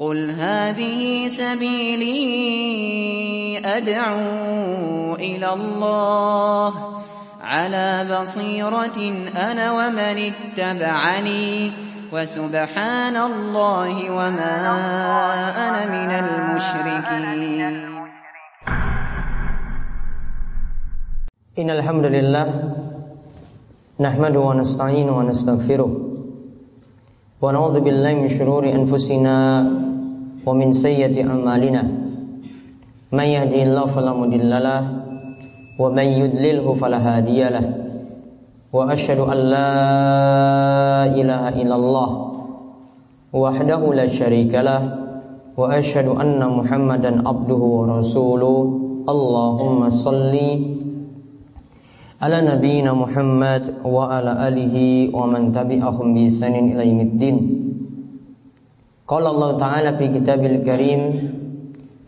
قل هذه سبيلي أدعو إلى الله على بصيرة أنا ومن اتبعني وسبحان الله وما أنا من المشركين إن الحمد لله نحمده ونستعينه ونستغفره ونعوذ بالله من شرور أنفسنا ومن سيئة أعمالنا من يهدي الله فلا مضل له ومن يضلله فلا هادي له وأشهد أن لا إله إلا الله وحده لا شريك له وأشهد أن محمدا عبده ورسوله اللهم صلِّ على نبينا محمد وعلى آله ومن تبعهم بإحسان إلى يوم الدين Qala Allah Ta'ala fi kitabil karim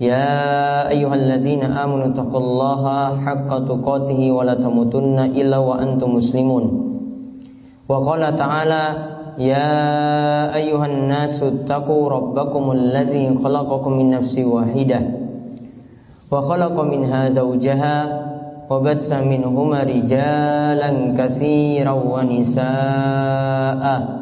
Ya ayyuhalladzina amanu taqullaha haqqa tuqatihi wa la tamutunna illa wa antum muslimun. Wa qala ta'ala ya ayyuhan nasu taqu rabbakumul ladzi khalaqakum min nafsin wahidah wa khalaqa minha zawjaha wa batsa minhuma rijalan katsiran wa nisaa'a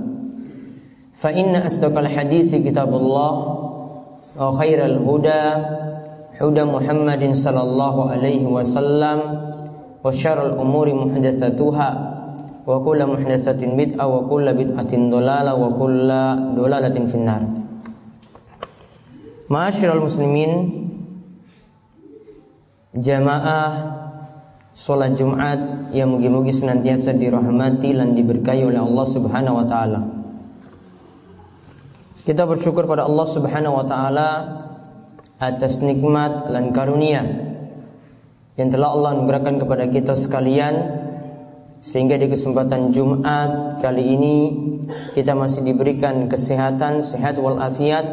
فإن أصدق الحديث كتاب الله وخير الهدى هدى محمد صلى الله عليه وسلم وشر الأمور محدثاتها وكل محدثة بدعة وكل بدعة ضلالة وكل ضلالة في النار معاشر المسلمين jamaah Sholat Jumat yang mugi-mugi senantiasa dirahmati dan diberkahi oleh Allah Subhanahu wa taala. kita bersyukur pada Allah Subhanahu wa taala atas nikmat dan karunia yang telah Allah anugerahkan kepada kita sekalian sehingga di kesempatan Jumat kali ini kita masih diberikan kesehatan, sehat walafiat,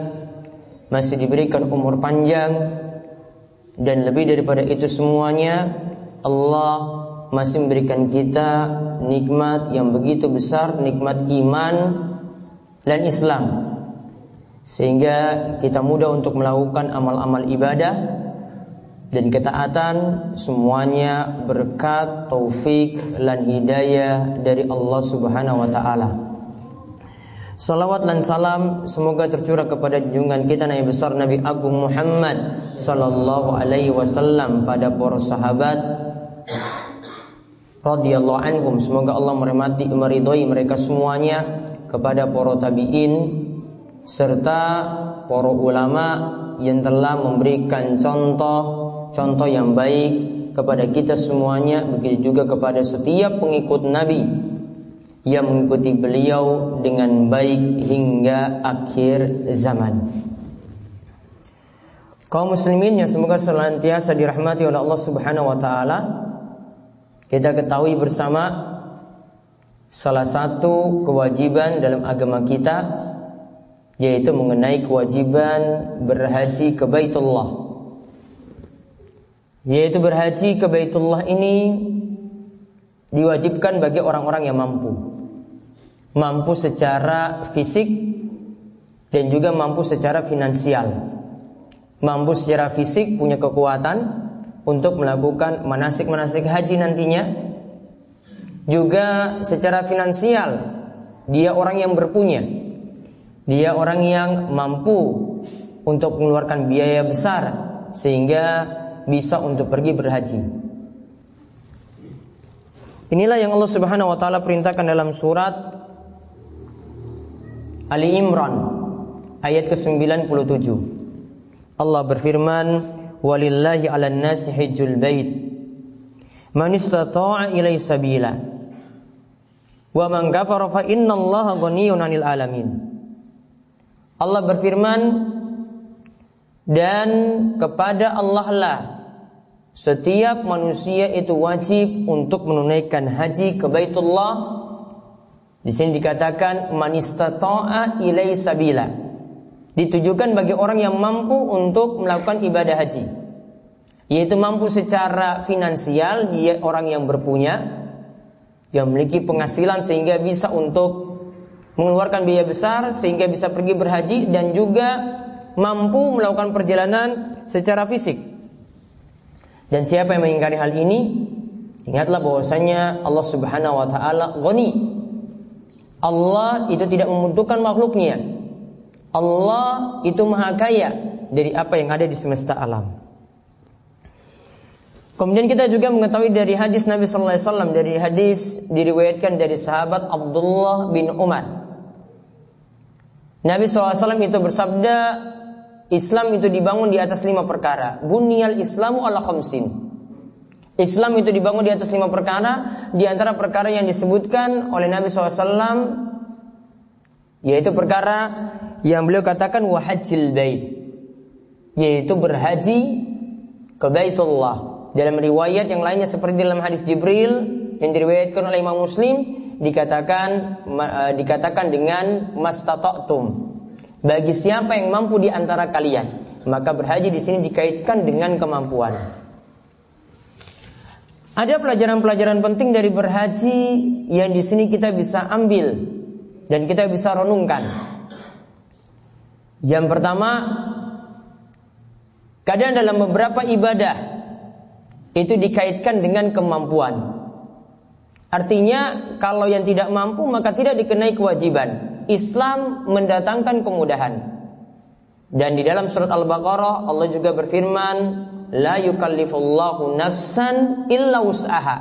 masih diberikan umur panjang dan lebih daripada itu semuanya Allah masih memberikan kita nikmat yang begitu besar, nikmat iman dan Islam. Sehingga kita mudah untuk melakukan amal-amal ibadah dan ketaatan semuanya berkat taufik dan hidayah dari Allah Subhanahu wa taala. Salawat dan salam semoga tercurah kepada junjungan kita Nabi besar Nabi Agung Muhammad sallallahu alaihi wasallam pada para sahabat radhiyallahu anhum semoga Allah merahmati mereka semuanya kepada para tabi'in serta para ulama yang telah memberikan contoh contoh yang baik kepada kita semuanya begitu juga kepada setiap pengikut Nabi yang mengikuti beliau dengan baik hingga akhir zaman. Kaum muslimin yang semoga senantiasa dirahmati oleh Allah Subhanahu wa taala, kita ketahui bersama salah satu kewajiban dalam agama kita yaitu mengenai kewajiban berhaji ke Baitullah. Yaitu berhaji ke Baitullah ini diwajibkan bagi orang-orang yang mampu. Mampu secara fisik dan juga mampu secara finansial. Mampu secara fisik punya kekuatan untuk melakukan manasik-manasik haji nantinya. Juga secara finansial, dia orang yang berpunya. Dia orang yang mampu untuk mengeluarkan biaya besar sehingga bisa untuk pergi berhaji. Inilah yang Allah Subhanahu wa taala perintahkan dalam surat Ali Imran ayat ke-97. Allah berfirman, walillahi 'alan nasi hajjul bait man istata'a ilai sabila wa man kafara fa innallaha ghaniyyun 'anil alamin Allah berfirman dan kepada Allah lah setiap manusia itu wajib untuk menunaikan haji ke Baitullah. Di sini dikatakan manistata'a ilai sabila. Ditujukan bagi orang yang mampu untuk melakukan ibadah haji. Yaitu mampu secara finansial, dia orang yang berpunya, yang memiliki penghasilan sehingga bisa untuk mengeluarkan biaya besar sehingga bisa pergi berhaji dan juga mampu melakukan perjalanan secara fisik. Dan siapa yang mengingkari hal ini, ingatlah bahwasanya Allah Subhanahu wa taala ghani. Allah itu tidak membutuhkan makhluknya. Allah itu maha kaya dari apa yang ada di semesta alam. Kemudian kita juga mengetahui dari hadis Nabi Sallallahu Alaihi Wasallam dari hadis diriwayatkan dari sahabat Abdullah bin Umar. Nabi SAW itu bersabda, Islam itu dibangun di atas lima perkara. Bunyal Islamu ala khamsin. Islam itu dibangun di atas lima perkara. Di antara perkara yang disebutkan oleh Nabi SAW, yaitu perkara yang beliau katakan wahajil bait, yaitu berhaji ke Baitullah. Dalam riwayat yang lainnya seperti dalam hadis Jibril yang diriwayatkan oleh Imam Muslim dikatakan uh, dikatakan dengan mastata'tum. Bagi siapa yang mampu di antara kalian, maka berhaji di sini dikaitkan dengan kemampuan. Ada pelajaran-pelajaran penting dari berhaji yang di sini kita bisa ambil dan kita bisa renungkan. Yang pertama, kadang dalam beberapa ibadah itu dikaitkan dengan kemampuan. Artinya kalau yang tidak mampu maka tidak dikenai kewajiban. Islam mendatangkan kemudahan. Dan di dalam surat Al-Baqarah Allah juga berfirman, la yukallifullahu nafsan illa wus'aha.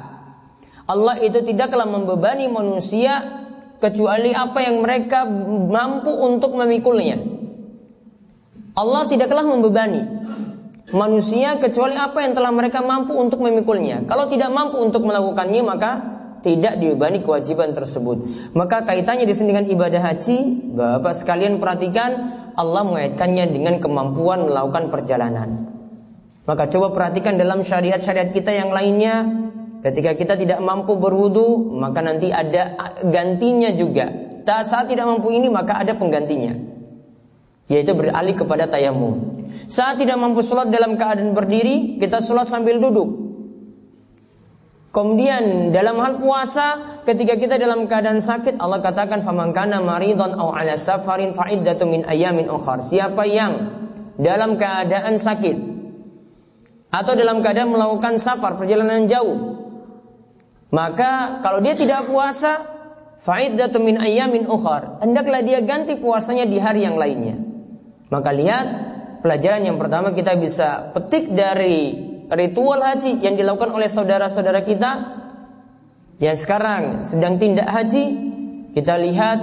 Allah itu tidaklah membebani manusia kecuali apa yang mereka mampu untuk memikulnya. Allah tidaklah membebani manusia kecuali apa yang telah mereka mampu untuk memikulnya. Kalau tidak mampu untuk melakukannya maka tidak dibebani kewajiban tersebut. Maka kaitannya di sini dengan ibadah haji, Bapak sekalian perhatikan Allah mengaitkannya dengan kemampuan melakukan perjalanan. Maka coba perhatikan dalam syariat-syariat kita yang lainnya, ketika kita tidak mampu berwudu, maka nanti ada gantinya juga. Saat tidak mampu ini maka ada penggantinya. Yaitu beralih kepada tayamum. Saat tidak mampu sholat dalam keadaan berdiri, kita sholat sambil duduk. Kemudian dalam hal puasa, ketika kita dalam keadaan sakit, Allah katakan famangkana maridon au ala safarin fa'iddatu min ayamin ukhar. Siapa yang dalam keadaan sakit atau dalam keadaan melakukan safar perjalanan jauh, maka kalau dia tidak puasa, fa'iddatu min ayamin ukhar. Hendaklah dia ganti puasanya di hari yang lainnya. Maka lihat pelajaran yang pertama kita bisa petik dari ritual haji yang dilakukan oleh saudara-saudara kita yang sekarang sedang tindak haji, kita lihat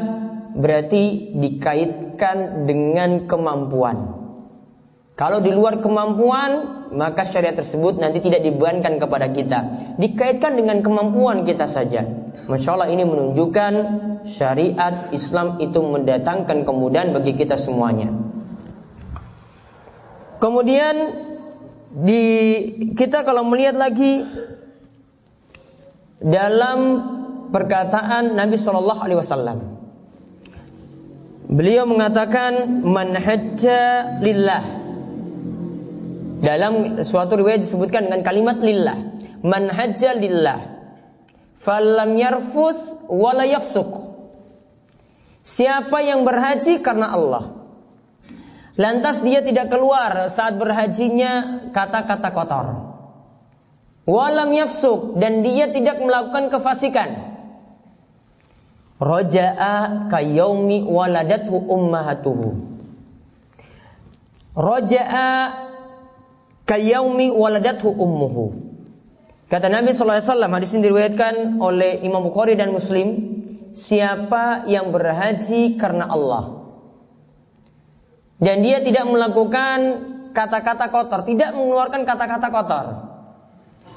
berarti dikaitkan dengan kemampuan. Kalau di luar kemampuan, maka syariat tersebut nanti tidak dibebankan kepada kita. Dikaitkan dengan kemampuan kita saja. Masya Allah ini menunjukkan syariat Islam itu mendatangkan kemudahan bagi kita semuanya. Kemudian di kita kalau melihat lagi dalam perkataan Nabi Shallallahu Alaihi Wasallam, beliau mengatakan man hajja lillah. Dalam suatu riwayat disebutkan dengan kalimat lillah. Man hajja lillah. Falam yarfus wala yafsuk. Siapa yang berhaji karena Allah Lantas dia tidak keluar saat berhajinya kata-kata kotor. Walam yafsuk dan dia tidak melakukan kefasikan. Roja'a kayaumi waladathu ummahatuhu. Roja'a kayaumi waladathu ummuhu. Kata Nabi SAW, hadis ini diriwayatkan oleh Imam Bukhari dan Muslim. Siapa yang berhaji karena Allah dan dia tidak melakukan kata-kata kotor, tidak mengeluarkan kata-kata kotor.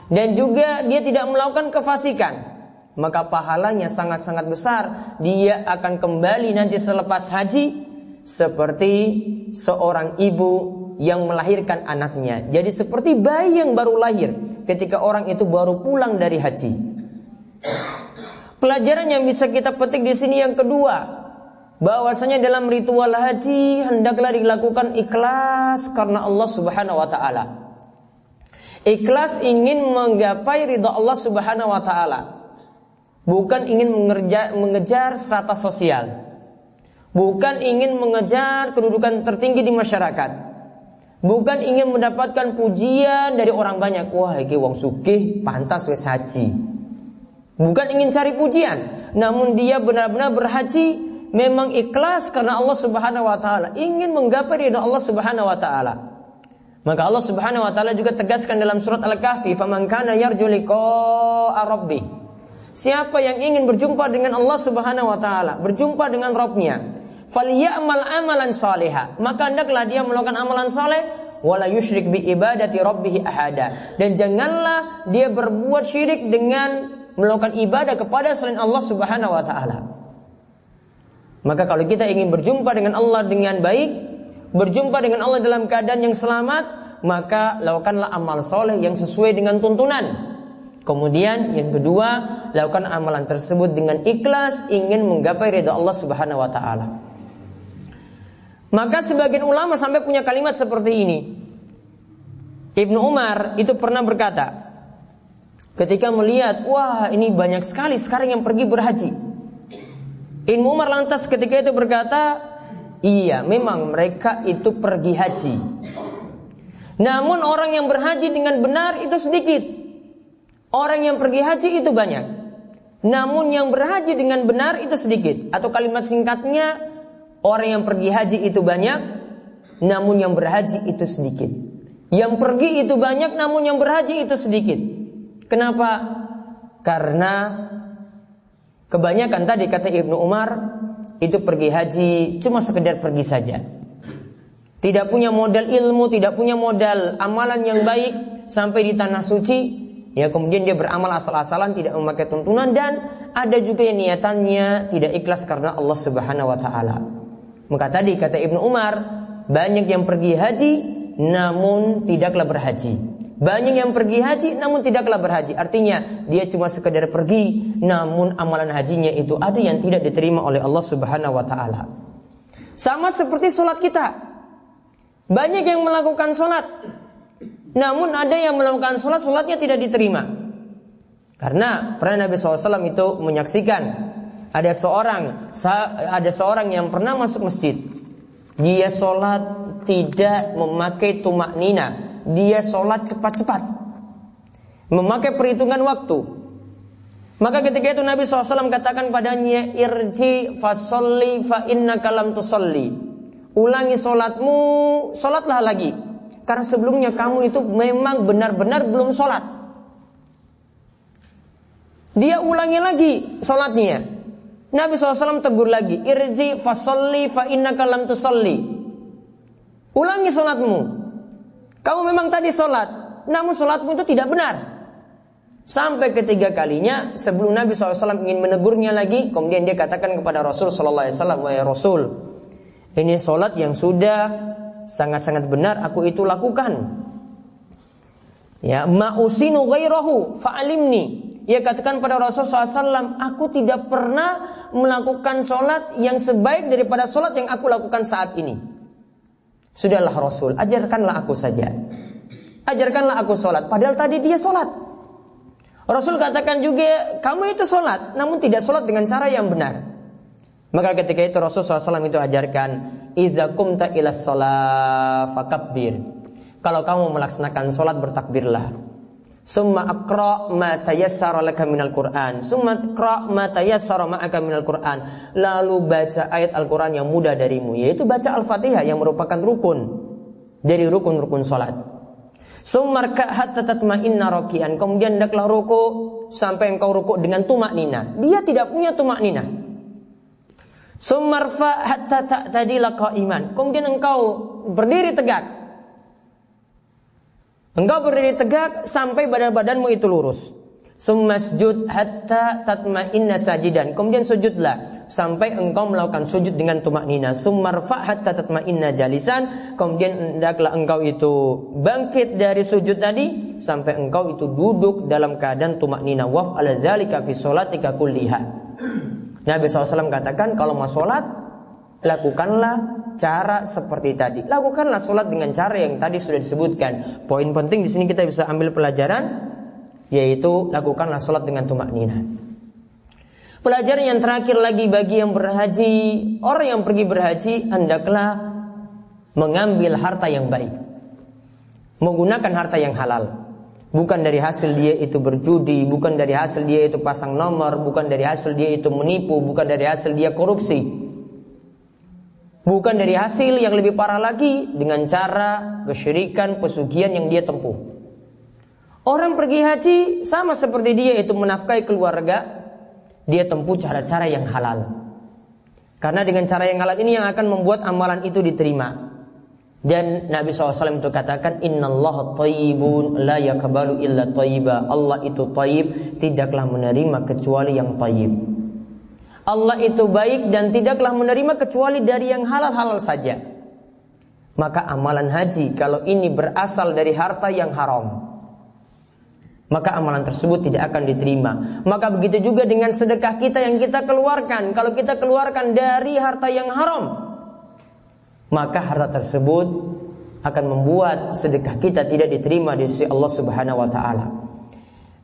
Dan juga dia tidak melakukan kefasikan. Maka pahalanya sangat-sangat besar. Dia akan kembali nanti selepas haji seperti seorang ibu yang melahirkan anaknya. Jadi seperti bayi yang baru lahir ketika orang itu baru pulang dari haji. Pelajaran yang bisa kita petik di sini yang kedua, bahwasanya dalam ritual haji hendaklah dilakukan ikhlas karena Allah Subhanahu wa taala. Ikhlas ingin menggapai ridha Allah Subhanahu wa taala. Bukan ingin mengejar, mengejar strata sosial bukan ingin mengejar kedudukan tertinggi di masyarakat. Bukan ingin mendapatkan pujian dari orang banyak. Wah, iki wong sugih pantas wis haji. Bukan ingin cari pujian, namun dia benar-benar berhaji memang ikhlas karena Allah Subhanahu wa taala, ingin menggapai ridha Allah Subhanahu wa taala. Maka Allah Subhanahu wa taala juga tegaskan dalam surat Al-Kahfi, "Faman kana yarju liqa'a rabbih." Siapa yang ingin berjumpa dengan Allah Subhanahu wa taala, berjumpa dengan Rabbnya, falyamal amalan saliha maka hendaklah dia melakukan amalan saleh wala yusyrik bi ibadati rabbih ahada dan janganlah dia berbuat syirik dengan melakukan ibadah kepada selain Allah Subhanahu wa taala maka kalau kita ingin berjumpa dengan Allah dengan baik berjumpa dengan Allah dalam keadaan yang selamat maka lakukanlah amal soleh yang sesuai dengan tuntunan Kemudian yang kedua, lakukan amalan tersebut dengan ikhlas ingin menggapai ridha Allah Subhanahu wa taala. Maka sebagian ulama sampai punya kalimat seperti ini. Ibnu Umar itu pernah berkata, ketika melihat, wah ini banyak sekali sekarang yang pergi berhaji. Ibnu Umar lantas ketika itu berkata, iya memang mereka itu pergi haji. Namun orang yang berhaji dengan benar itu sedikit. Orang yang pergi haji itu banyak. Namun yang berhaji dengan benar itu sedikit. Atau kalimat singkatnya, Orang yang pergi haji itu banyak, namun yang berhaji itu sedikit. Yang pergi itu banyak, namun yang berhaji itu sedikit. Kenapa? Karena kebanyakan tadi kata Ibnu Umar itu pergi haji cuma sekedar pergi saja. Tidak punya modal ilmu, tidak punya modal amalan yang baik sampai di tanah suci, ya kemudian dia beramal asal-asalan tidak memakai tuntunan dan ada juga yang niatannya tidak ikhlas karena Allah Subhanahu wa taala. Maka tadi kata Ibnu Umar, banyak yang pergi haji namun tidaklah berhaji. Banyak yang pergi haji namun tidaklah berhaji. Artinya dia cuma sekedar pergi namun amalan hajinya itu ada yang tidak diterima oleh Allah Subhanahu wa taala. Sama seperti sholat kita. Banyak yang melakukan sholat namun ada yang melakukan sholat, sholatnya tidak diterima. Karena pernah Nabi SAW itu menyaksikan ada seorang ada seorang yang pernah masuk masjid. Dia sholat tidak memakai tumak nina. Dia sholat cepat-cepat. Memakai perhitungan waktu. Maka ketika itu Nabi SAW katakan padanya irji fasolli fa inna kalam tusolli. Ulangi sholatmu, sholatlah lagi. Karena sebelumnya kamu itu memang benar-benar belum sholat. Dia ulangi lagi sholatnya. Nabi SAW tegur lagi, irji fasolli fa innaka lam tusalli. Ulangi solatmu. Kamu memang tadi solat, namun solatmu itu tidak benar. Sampai ketiga kalinya sebelum Nabi SAW ingin menegurnya lagi, kemudian dia katakan kepada Rasul SAW, Wahai Rasul, ini solat yang sudah sangat-sangat benar aku itu lakukan. Ya, ma'usinu ghairahu fa'alimni. Ia katakan pada Rasulullah SAW, aku tidak pernah melakukan sholat yang sebaik daripada sholat yang aku lakukan saat ini. Sudahlah Rasul, ajarkanlah aku saja. Ajarkanlah aku sholat. Padahal tadi dia sholat. Rasul katakan juga, kamu itu sholat, namun tidak sholat dengan cara yang benar. Maka ketika itu Rasul SAW itu ajarkan, Iza kumta ila sholat fakabbir. Kalau kamu melaksanakan sholat bertakbirlah. Summa akra ma tayassara laka minal Qur'an. Summa akra ma tayassara ma'aka minal Qur'an. Lalu baca ayat Al-Qur'an yang mudah darimu, yaitu baca Al-Fatihah yang merupakan rukun dari rukun-rukun salat. Summa hatta tatma'inna raki'an. Kemudian hendaklah ruku sampai engkau ruku dengan tumak nina. Dia tidak punya tumak nina. Sumarfa hatta ta'tadila qa'iman. Kemudian engkau berdiri tegak Engkau berdiri tegak sampai badan badanmu itu lurus. Sumasjud hatta tatma'inna sajidan. Kemudian sujudlah sampai engkau melakukan sujud dengan tumak nina. Sumarfa hatta tatma'inna jalisan. Kemudian hendaklah engkau itu bangkit dari sujud tadi sampai engkau itu duduk dalam keadaan tumak nina. Waf ala zalika fi sholatika kulliha. Nabi SAW katakan kalau mau sholat lakukanlah cara seperti tadi. Lakukanlah sholat dengan cara yang tadi sudah disebutkan. Poin penting di sini kita bisa ambil pelajaran yaitu lakukanlah sholat dengan tumak nina. Pelajaran yang terakhir lagi bagi yang berhaji, orang yang pergi berhaji hendaklah mengambil harta yang baik. Menggunakan harta yang halal. Bukan dari hasil dia itu berjudi, bukan dari hasil dia itu pasang nomor, bukan dari hasil dia itu menipu, bukan dari hasil dia korupsi. Bukan dari hasil yang lebih parah lagi dengan cara kesyirikan, pesugihan yang dia tempuh. Orang pergi haji sama seperti dia itu menafkahi keluarga, dia tempuh cara-cara yang halal. Karena dengan cara yang halal ini yang akan membuat amalan itu diterima. Dan Nabi SAW itu katakan Innallaha tayyibun la yakabalu illa tayyiba Allah itu tayyib Tidaklah menerima kecuali yang tayyib Allah itu baik dan tidaklah menerima kecuali dari yang halal-halal saja Maka amalan haji kalau ini berasal dari harta yang haram maka amalan tersebut tidak akan diterima. Maka begitu juga dengan sedekah kita yang kita keluarkan. Kalau kita keluarkan dari harta yang haram, maka harta tersebut akan membuat sedekah kita tidak diterima di sisi Allah Subhanahu wa taala.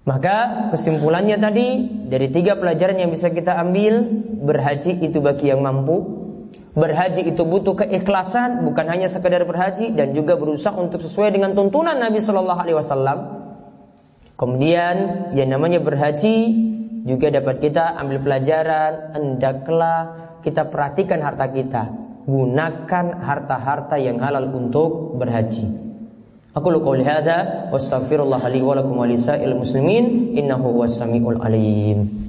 Maka kesimpulannya tadi dari tiga pelajaran yang bisa kita ambil, berhaji itu bagi yang mampu, Berhaji itu butuh keikhlasan, bukan hanya sekedar berhaji dan juga berusaha untuk sesuai dengan tuntunan Nabi Shallallahu Alaihi Wasallam. Kemudian yang namanya berhaji juga dapat kita ambil pelajaran hendaklah kita perhatikan harta kita. Gunakan harta-harta yang halal untuk berhaji. Aku lu qauli hadza. Wa astaghfirullah li wa lakum wa lisa'il muslimin. Innahu huwas samiul alim.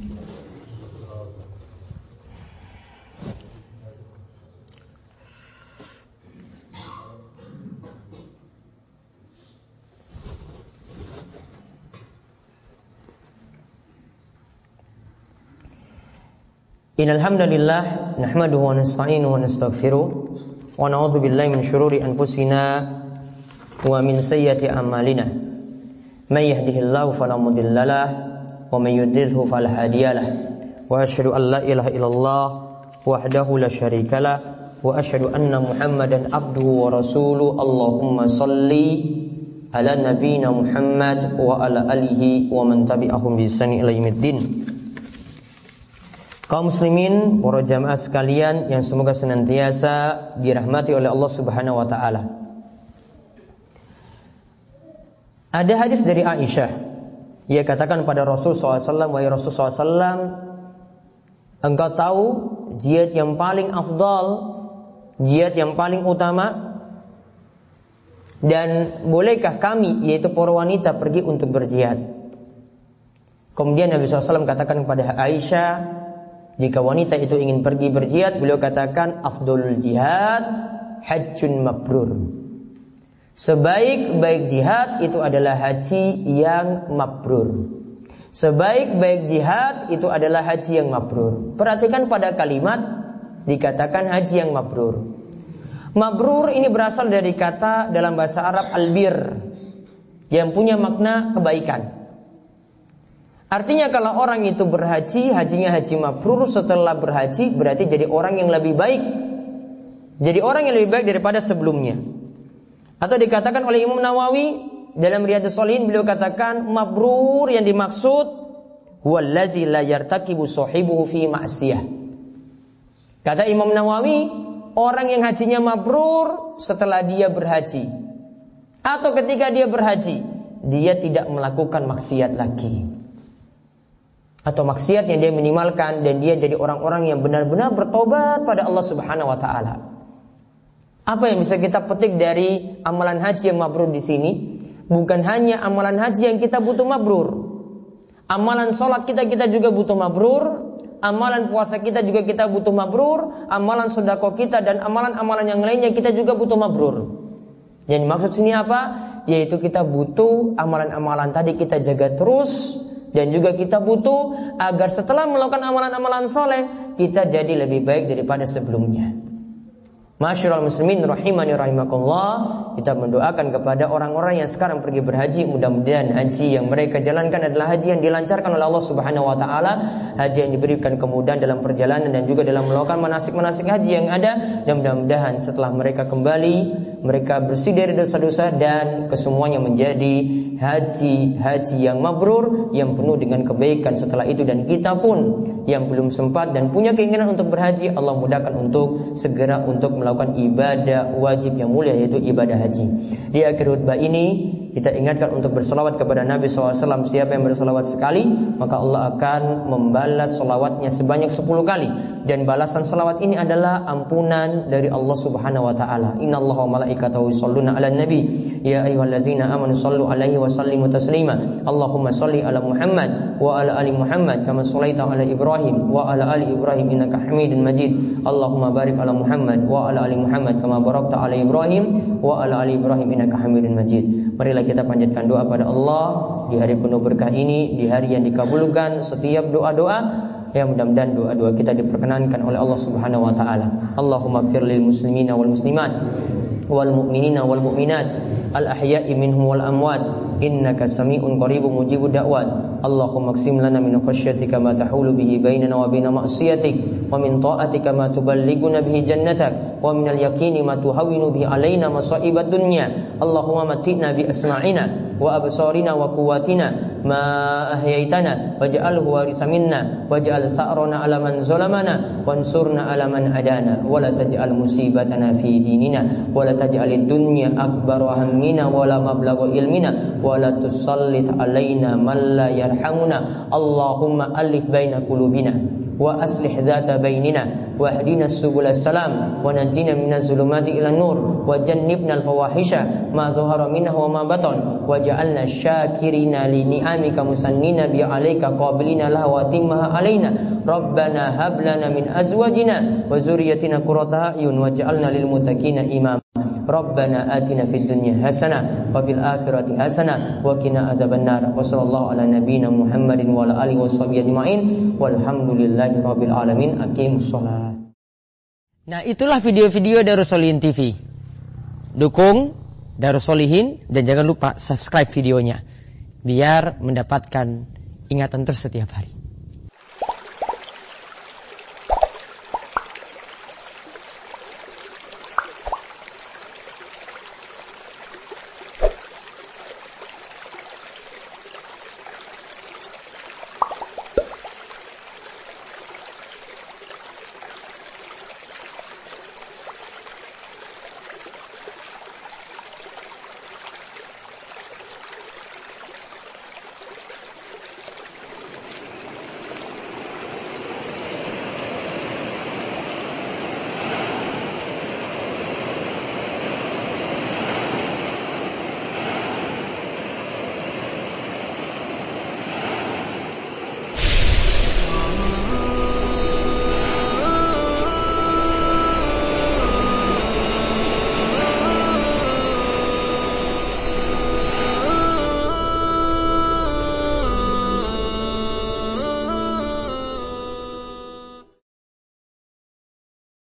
Innal wa min sayyiati a'malina. May yahdihillahu fala mudhillalah wa may yudlilhu fala hadiyalah. Wa asyhadu an la ilaha illallah wahdahu la syarikalah wa asyhadu anna Muhammadan abduhu wa rasuluh. Allahumma salli ala nabiyyina Muhammad wa ala alihi wa man tabi'ahum bi ihsan ila yaumiddin. Kaum muslimin, para jamaah sekalian yang semoga senantiasa dirahmati oleh Allah Subhanahu wa taala. Ada hadis dari Aisyah. Ia katakan pada Rasul SAW, wahai Rasul SAW, engkau tahu jihad yang paling afdal, jihad yang paling utama, dan bolehkah kami, yaitu para wanita, pergi untuk berjihad? Kemudian Nabi SAW katakan kepada Aisyah, jika wanita itu ingin pergi berjihad, beliau katakan afdolul jihad hajjun mabrur. Sebaik-baik jihad itu adalah haji yang mabrur. Sebaik-baik jihad itu adalah haji yang mabrur. Perhatikan pada kalimat dikatakan haji yang mabrur. Mabrur ini berasal dari kata dalam bahasa Arab albir yang punya makna kebaikan. Artinya kalau orang itu berhaji, hajinya haji mabrur setelah berhaji berarti jadi orang yang lebih baik. Jadi orang yang lebih baik daripada sebelumnya. Atau dikatakan oleh Imam Nawawi dalam Riyadhus Shalihin beliau katakan mabrur yang dimaksud huwallazi la yartakibu sahibuhu fi. Kata Imam Nawawi, orang yang hajinya mabrur setelah dia berhaji atau ketika dia berhaji, dia tidak melakukan maksiat lagi atau maksiat yang dia minimalkan dan dia jadi orang-orang yang benar-benar bertobat pada Allah Subhanahu wa taala. Apa yang bisa kita petik dari amalan haji yang mabrur di sini? Bukan hanya amalan haji yang kita butuh mabrur. Amalan sholat kita kita juga butuh mabrur. Amalan puasa kita juga kita butuh mabrur. Amalan sodako kita dan amalan-amalan yang lainnya kita juga butuh mabrur. Yang dimaksud sini apa? Yaitu kita butuh amalan-amalan tadi kita jaga terus dan juga kita butuh agar setelah melakukan amalan-amalan soleh kita jadi lebih baik daripada sebelumnya. Masyurul muslimin rahimani rahimakumullah Kita mendoakan kepada orang-orang yang sekarang pergi berhaji Mudah-mudahan haji yang mereka jalankan adalah haji yang dilancarkan oleh Allah subhanahu wa ta'ala Haji yang diberikan kemudahan dalam perjalanan Dan juga dalam melakukan manasik-manasik haji yang ada Dan mudah-mudahan setelah mereka kembali Mereka bersih dari dosa-dosa Dan kesemuanya menjadi haji-haji yang mabrur Yang penuh dengan kebaikan setelah itu Dan kita pun yang belum sempat dan punya keinginan untuk berhaji Allah mudahkan untuk segera untuk melakukan ibadah wajib yang mulia yaitu ibadah haji. Di akhir khutbah ini kita ingatkan untuk berselawat kepada Nabi SAW. Siapa yang berselawat sekali Maka Allah akan membalas selawatnya sebanyak 10 kali. Dan balasan selawat ini adalah ampunan dari Allah Subhanahu Wa Taala. Inna Allah wa malaikatahu yusalluna ala nabi. Ya ayuhallazina amanu sallu alaihi wa sallimu taslima. Allahumma salli ala Muhammad Wa ala ali Muhammad Kama sallaita ala Ibrahim Wa ala ali Ibrahim innaka hamidun majid. Allahumma barik ala Muhammad Wa ala ali Muhammad Kama barakta ala Ibrahim Wa ala ali Ibrahim innaka hamidun majid Marilah kita panjatkan doa pada Allah di hari penuh berkah ini, di hari yang dikabulkan setiap doa-doa Ya mudah-mudahan doa-doa kita diperkenankan oleh Allah Subhanahu wa taala. Allahumma fir lil muslimina wal muslimat wal mu'minina wal mu'minat الأحياء منهم والأموات. إنك سميع قريب مجيب الدعوات. اللهم اقسم لنا من خشيتك ما تحول به بيننا وبين معصيتك ومن طاعتك ما تبلغنا به جنتك ومن اليقين ما تهون به علينا مصائب الدنيا. اللهم متئنا بأسماعنا. وأبصارنا وقواتنا ما أحييتنا واجعله وارث منا واجعل ثأرنا على من ظلمنا وانصرنا على من عدانا ولا تجعل مصيبتنا في ديننا ولا تجعل الدنيا أكبر همنا ولا مبلغ علمنا ولا تسلط علينا من لا يرحمنا اللهم ألف بين قلوبنا وأصلح ذات بيننا واهدنا السبل السلام ونجينا من الظلمات إلى النور وجنبنا الفواحش ما ظهر منها وما بطن وجعلنا شاكرين لنعمك مسنين بعليك قابلين لها واتمها علينا ربنا هب لنا من أزواجنا وذريتنا قرة أعين واجعلنا للمتقين إماما Rabbana atina fid dunya hasana wa fil akhirati hasana wa qina adzabannar. Wa sallallahu ala nabiyyina Muhammadin wa ala alihi washabihi ajmain. Walhamdulillahi rabbil alamin. Aqimus shalah. Nah, itulah video-video Darussolin TV. Dukung Darussolihin dan jangan lupa subscribe videonya biar mendapatkan ingatan terus setiap hari.